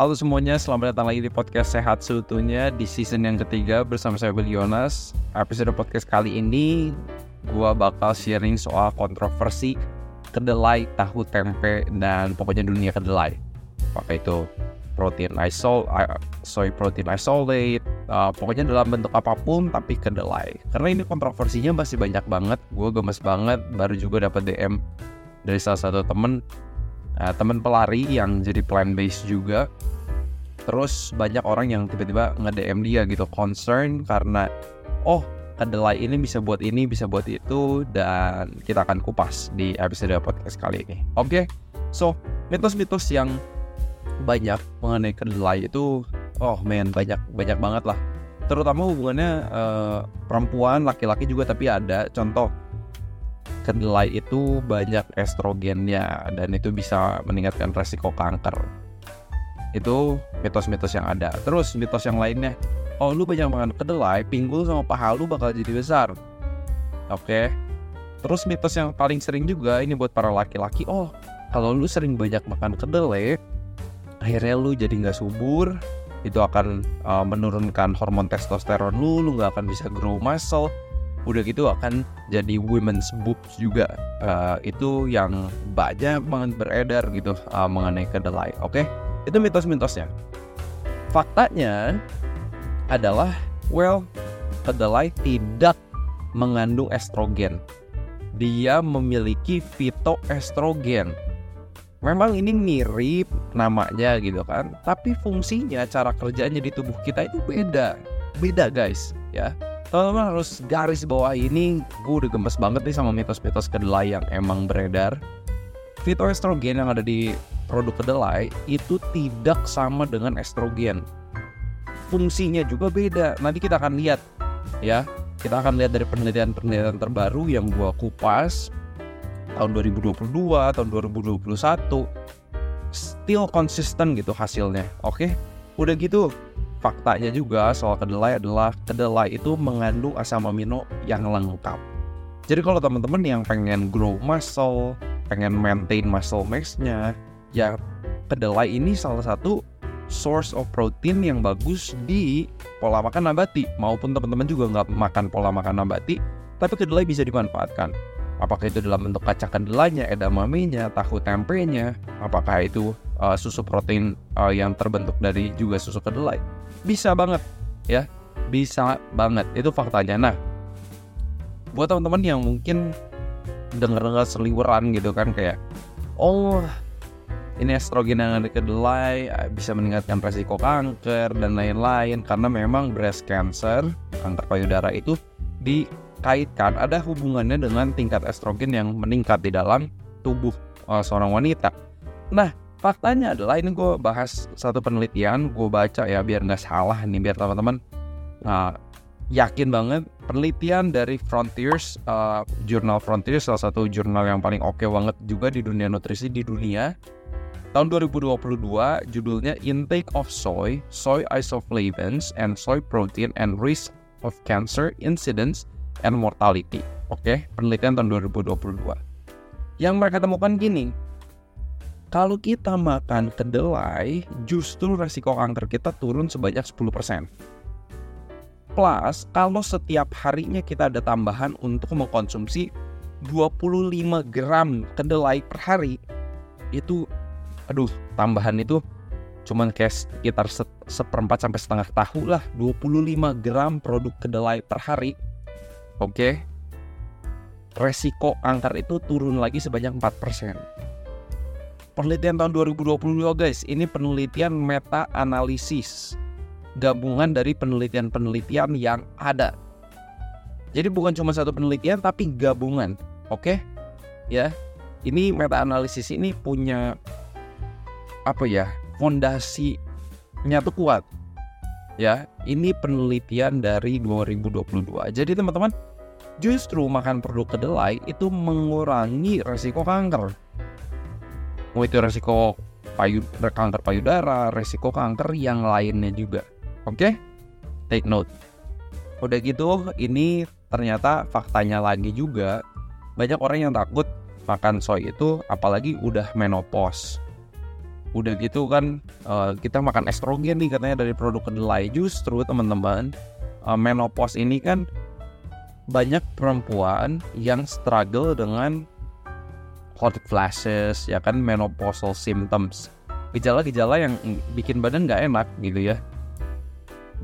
Halo semuanya, selamat datang lagi di podcast Sehat Seutuhnya di season yang ketiga bersama saya Billy Yonas. Episode podcast kali ini gua bakal sharing soal kontroversi kedelai, tahu, tempe, dan pokoknya dunia kedelai. Apakah itu protein isol, soy protein isolate, uh, pokoknya dalam bentuk apa pun tapi kedelai. Karena ini kontroversinya masih banyak banget, gue gemes banget, baru juga dapat DM dari salah satu temen uh, temen pelari yang jadi plant based juga. Terus banyak orang yang tiba-tiba nge-DM dia gitu concern karena oh kedelai ini bisa buat ini bisa buat itu dan kita akan kupas di episode podcast kali ini. Oke okay? so mitos-mitos yang banyak mengenai kedelai itu oh men banyak banyak banget lah. Terutama hubungannya uh, perempuan laki-laki juga tapi ada. Contoh kedelai itu banyak estrogennya dan itu bisa meningkatkan resiko kanker. Itu mitos-mitos yang ada. Terus mitos yang lainnya oh lu banyak makan kedelai pinggul sama paha lu bakal jadi besar. Oke. Terus mitos yang paling sering juga ini buat para laki-laki oh kalau lu sering banyak makan kedelai akhirnya lu jadi nggak subur. Itu akan uh, menurunkan hormon testosteron lu lu nggak akan bisa grow muscle udah gitu akan jadi women's boobs juga uh, itu yang banyak banget beredar gitu uh, mengenai kedelai oke okay? Itu mitos-mitosnya. Faktanya adalah, well, kedelai tidak mengandung estrogen. Dia memiliki fitoestrogen. Memang ini mirip namanya gitu kan, tapi fungsinya, cara kerjanya di tubuh kita itu beda. Beda guys, ya. Teman-teman harus garis bawah ini, gue udah gemes banget nih sama mitos-mitos kedelai yang emang beredar. Fitoestrogen yang ada di produk kedelai itu tidak sama dengan estrogen. Fungsinya juga beda. Nanti kita akan lihat ya. Kita akan lihat dari penelitian-penelitian terbaru yang gua kupas tahun 2022, tahun 2021 still konsisten gitu hasilnya. Oke. Udah gitu faktanya juga soal kedelai adalah kedelai itu mengandung asam amino yang lengkap. Jadi kalau teman-teman yang pengen grow muscle, pengen maintain muscle mass-nya, ya kedelai ini salah satu source of protein yang bagus di pola makan nabati. Maupun teman-teman juga nggak makan pola makan nabati tapi kedelai bisa dimanfaatkan. Apakah itu dalam bentuk kacang kedelainya edamamenya tahu tempenya? Apakah itu uh, susu protein uh, yang terbentuk dari juga susu kedelai bisa banget. Ya bisa banget. Itu faktanya. Nah buat teman-teman yang mungkin dengar-dengar seliweran gitu kan kayak oh ini estrogen yang ada kedelai eh, bisa meningkatkan resiko kanker dan lain-lain. Karena memang breast cancer kanker payudara itu dikaitkan ada hubungannya dengan tingkat estrogen yang meningkat di dalam tubuh uh, seorang wanita. Nah faktanya adalah ini gue bahas satu penelitian gue baca ya biar nggak salah nih biar teman-teman uh, yakin banget penelitian dari Frontiers uh, jurnal Frontiers salah satu jurnal yang paling oke okay banget juga di dunia nutrisi di dunia Tahun 2022 judulnya Intake of Soy, Soy Isoflavins and Soy Protein and Risk of Cancer Incidence and Mortality. Oke, penelitian tahun 2022. Yang mereka temukan gini, kalau kita makan kedelai, justru resiko kanker kita turun sebanyak 10%. Plus, kalau setiap harinya kita ada tambahan untuk mengkonsumsi 25 gram kedelai per hari, itu aduh tambahan itu cuman kayak sekitar se seperempat sampai setengah tahu lah 25 gram produk kedelai per hari oke okay? resiko kanker itu turun lagi sebanyak 4% penelitian tahun 2022 guys ini penelitian meta analisis gabungan dari penelitian-penelitian yang ada. Jadi bukan cuma satu penelitian tapi gabungan oke? Okay? ya ini meta analisis ini punya apa ya fondasinya tuh kuat. Ya ini penelitian dari 2022 jadi teman-teman justru makan produk kedelai itu mengurangi resiko kanker mau itu resiko payu kanker payudara resiko kanker yang lainnya juga. Oke? Okay? take note. Udah gitu ini ternyata faktanya lagi juga. Banyak orang yang takut makan soy itu apalagi udah menopause. Udah gitu kan uh, kita makan estrogen nih katanya dari produk kedelai. Justru teman-teman uh, menopause ini kan banyak perempuan yang struggle dengan hot flashes ya kan menopausal symptoms gejala-gejala yang bikin badan nggak enak gitu ya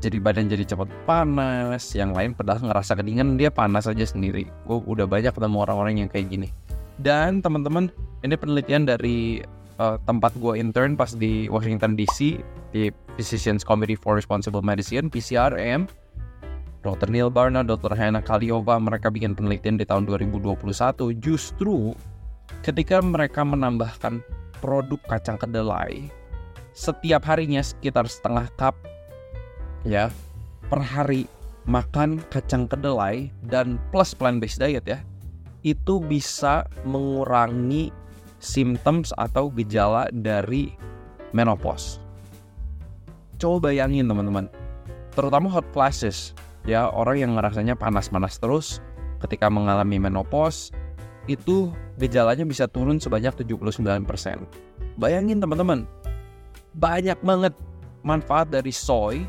jadi badan jadi cepat panas yang lain padahal ngerasa kedinginan dia panas aja sendiri gue udah banyak ketemu orang-orang yang kayak gini dan teman-teman ini penelitian dari uh, tempat gue intern pas di Washington DC di Physicians Committee for Responsible Medicine PCRM Dr. Neil Barna, Dr. Hannah Kaliova mereka bikin penelitian di tahun 2021 justru ketika mereka menambahkan produk kacang kedelai setiap harinya sekitar setengah cup ya per hari makan kacang kedelai dan plus plant based diet ya itu bisa mengurangi symptoms atau gejala dari menopause. Coba bayangin teman-teman, terutama hot flashes, ya orang yang ngerasanya panas-panas terus ketika mengalami menopause, itu gejalanya bisa turun sebanyak 79%. Bayangin teman-teman, banyak banget manfaat dari soy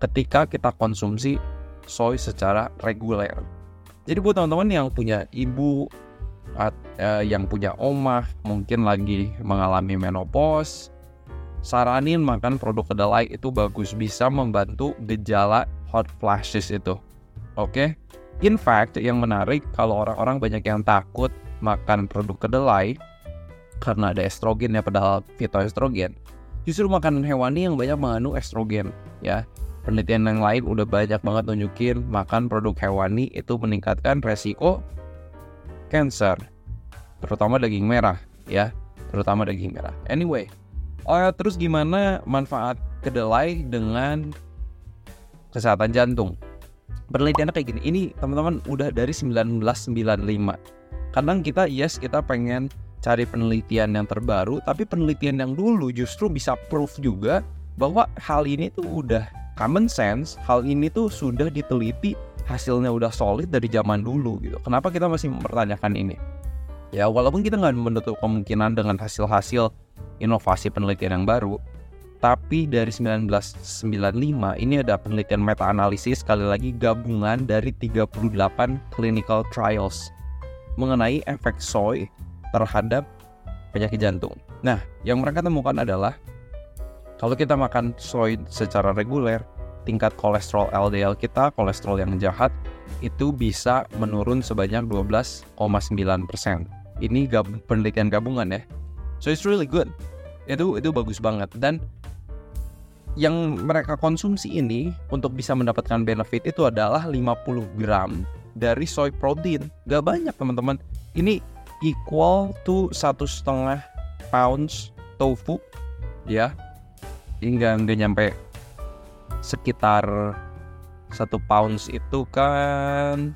ketika kita konsumsi soy secara reguler. Jadi buat teman-teman yang punya ibu uh, yang punya omah mungkin lagi mengalami menopause saranin makan produk kedelai itu bagus bisa membantu gejala hot flashes itu oke okay? In fact yang menarik kalau orang-orang banyak yang takut makan produk kedelai karena ada estrogen ya padahal fitoestrogen justru makanan hewani yang banyak mengandung estrogen ya. Penelitian yang lain udah banyak banget nunjukin makan produk hewani itu meningkatkan resiko cancer terutama daging merah ya terutama daging merah. Anyway oh, terus gimana manfaat kedelai dengan kesehatan jantung penelitiannya kayak gini ini teman-teman udah dari 1995 kadang kita yes kita pengen cari penelitian yang terbaru tapi penelitian yang dulu justru bisa proof juga bahwa hal ini tuh udah common sense hal ini tuh sudah diteliti hasilnya udah solid dari zaman dulu gitu. Kenapa kita masih mempertanyakan ini? Ya walaupun kita nggak menutup kemungkinan dengan hasil-hasil inovasi penelitian yang baru, tapi dari 1995 ini ada penelitian meta-analisis sekali lagi gabungan dari 38 clinical trials mengenai efek soy terhadap penyakit jantung. Nah, yang mereka temukan adalah kalau kita makan soy secara reguler, tingkat kolesterol LDL kita, kolesterol yang jahat, itu bisa menurun sebanyak 12,9%. Ini gab penelitian gabungan ya. So it's really good. Itu itu bagus banget dan yang mereka konsumsi ini untuk bisa mendapatkan benefit itu adalah 50 gram dari soy protein. Gak banyak teman-teman. Ini equal to satu setengah pounds tofu ya. Hingga nggak nyampe sekitar satu pounds itu kan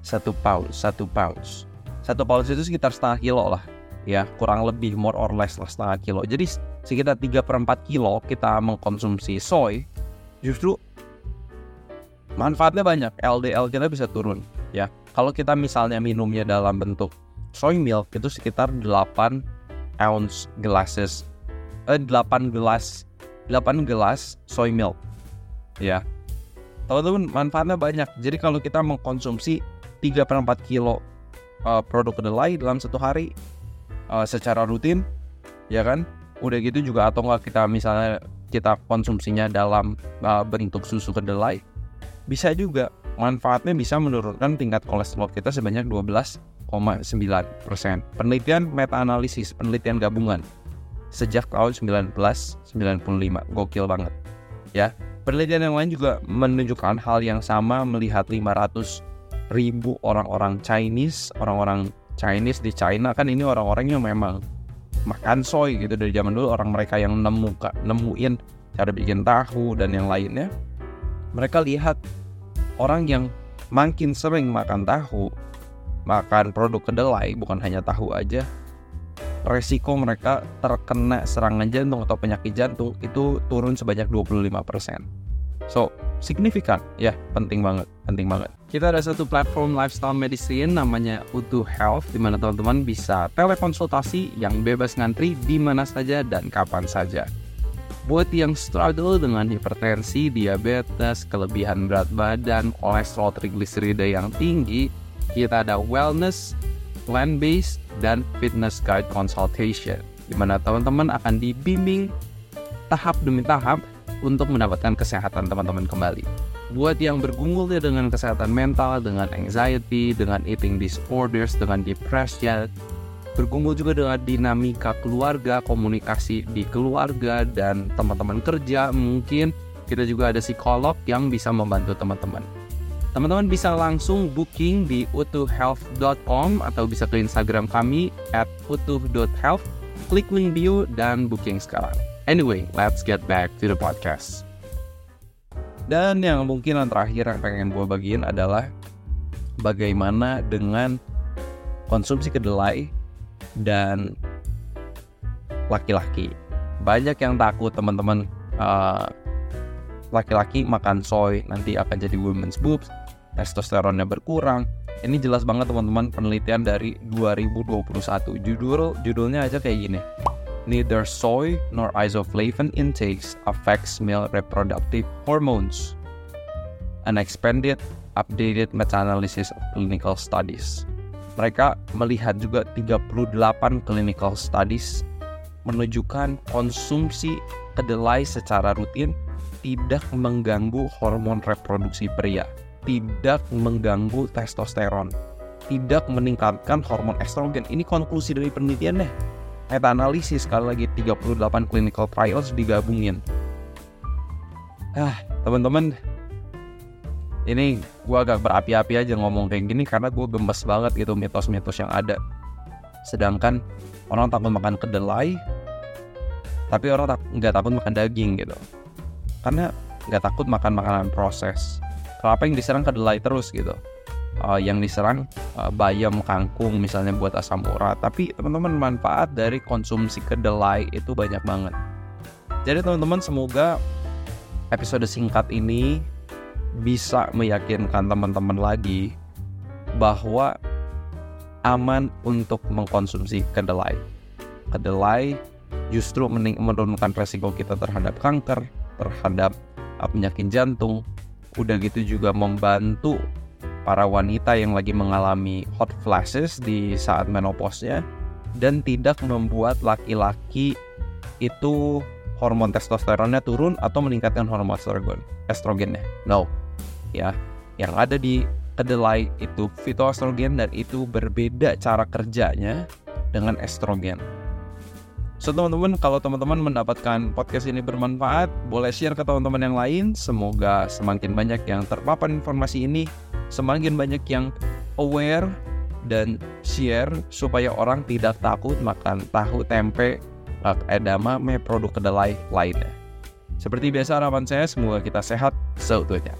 satu pounds satu pounds satu pounds itu sekitar setengah kilo lah ya kurang lebih more or less lah setengah kilo jadi sekitar 3 per 4 kilo kita mengkonsumsi soy justru manfaatnya banyak LDL kita bisa turun ya kalau kita misalnya minumnya dalam bentuk soy milk itu sekitar 8 ounce glasses eh, 8 gelas 8 gelas soy milk. Ya. Teman-teman, manfaatnya banyak. Jadi kalau kita mengkonsumsi 3 per 4 kilo uh, produk kedelai dalam satu hari uh, secara rutin, ya kan? Udah gitu juga atau enggak kita misalnya kita konsumsinya dalam uh, bentuk susu kedelai, bisa juga manfaatnya bisa menurunkan tingkat kolesterol kita sebanyak 12,9%. Penelitian meta-analisis, penelitian gabungan sejak tahun 1995. Gokil banget. Ya, penelitian yang lain juga menunjukkan hal yang sama melihat 500 ribu orang-orang Chinese, orang-orang Chinese di China kan ini orang-orang yang memang makan soy gitu dari zaman dulu orang mereka yang nemu nemuin cara bikin tahu dan yang lainnya. Mereka lihat orang yang makin sering makan tahu, makan produk kedelai bukan hanya tahu aja, resiko mereka terkena serangan jantung atau penyakit jantung itu turun sebanyak 25%. So, signifikan. Ya, penting banget, penting banget. Kita ada satu platform lifestyle medicine namanya Utuh Health di mana teman-teman bisa telekonsultasi yang bebas ngantri di mana saja dan kapan saja. Buat yang struggle dengan hipertensi, diabetes, kelebihan berat badan, kolesterol trigliserida yang tinggi, kita ada wellness, plan-based, dan fitness guide consultation di mana teman-teman akan dibimbing tahap demi tahap untuk mendapatkan kesehatan teman-teman kembali buat yang bergumul ya dengan kesehatan mental, dengan anxiety, dengan eating disorders, dengan depression, bergumul juga dengan dinamika keluarga, komunikasi di keluarga dan teman-teman kerja mungkin kita juga ada psikolog yang bisa membantu teman-teman. Teman-teman bisa langsung booking di utuhhealth.com atau bisa ke Instagram kami at utuh.health, klik link bio dan booking sekarang. Anyway, let's get back to the podcast. Dan yang mungkin yang terakhir yang pengen gue bagiin adalah bagaimana dengan konsumsi kedelai dan laki-laki. Banyak yang takut teman-teman uh, laki-laki makan soy nanti akan jadi women's boobs, testosteronnya berkurang. Ini jelas banget teman-teman penelitian dari 2021. Judul judulnya aja kayak gini neither soy nor isoflavone intakes affects male reproductive hormones. An expanded, updated meta-analysis of clinical studies. Mereka melihat juga 38 clinical studies menunjukkan konsumsi kedelai secara rutin tidak mengganggu hormon reproduksi pria, tidak mengganggu testosteron, tidak meningkatkan hormon estrogen. Ini konklusi dari penelitian deh meta analisis sekali lagi 38 clinical trials digabungin. Ah teman-teman ini gue agak berapi-api aja ngomong kayak gini karena gue gemes banget gitu mitos-mitos yang ada. Sedangkan orang takut makan kedelai tapi orang tak, nggak takut makan daging gitu. Karena nggak takut makan makanan proses. Kenapa yang diserang kedelai terus gitu uh, yang diserang uh, bayam kangkung misalnya buat asam urat. Tapi teman-teman manfaat dari konsumsi kedelai itu banyak banget. Jadi teman-teman semoga episode singkat ini bisa meyakinkan teman-teman lagi bahwa aman untuk mengkonsumsi kedelai. Kedelai justru menurunkan resiko kita terhadap kanker terhadap uh, penyakit jantung. Udah gitu juga membantu para wanita yang lagi mengalami hot flashes di saat menopause-nya dan tidak membuat laki-laki itu hormon testosteronnya turun atau meningkatkan hormon estrogen estrogennya. No. Ya, yang ada di kedelai itu fitoestrogen dan itu berbeda cara kerjanya dengan estrogen. So teman-teman, kalau teman-teman mendapatkan podcast ini bermanfaat, boleh share ke teman-teman yang lain. Semoga semakin banyak yang terpapar informasi ini, semakin banyak yang aware dan share supaya orang tidak takut makan tahu tempe, edamame, produk kedelai lainnya. Seperti biasa harapan saya semoga kita sehat seutuhnya.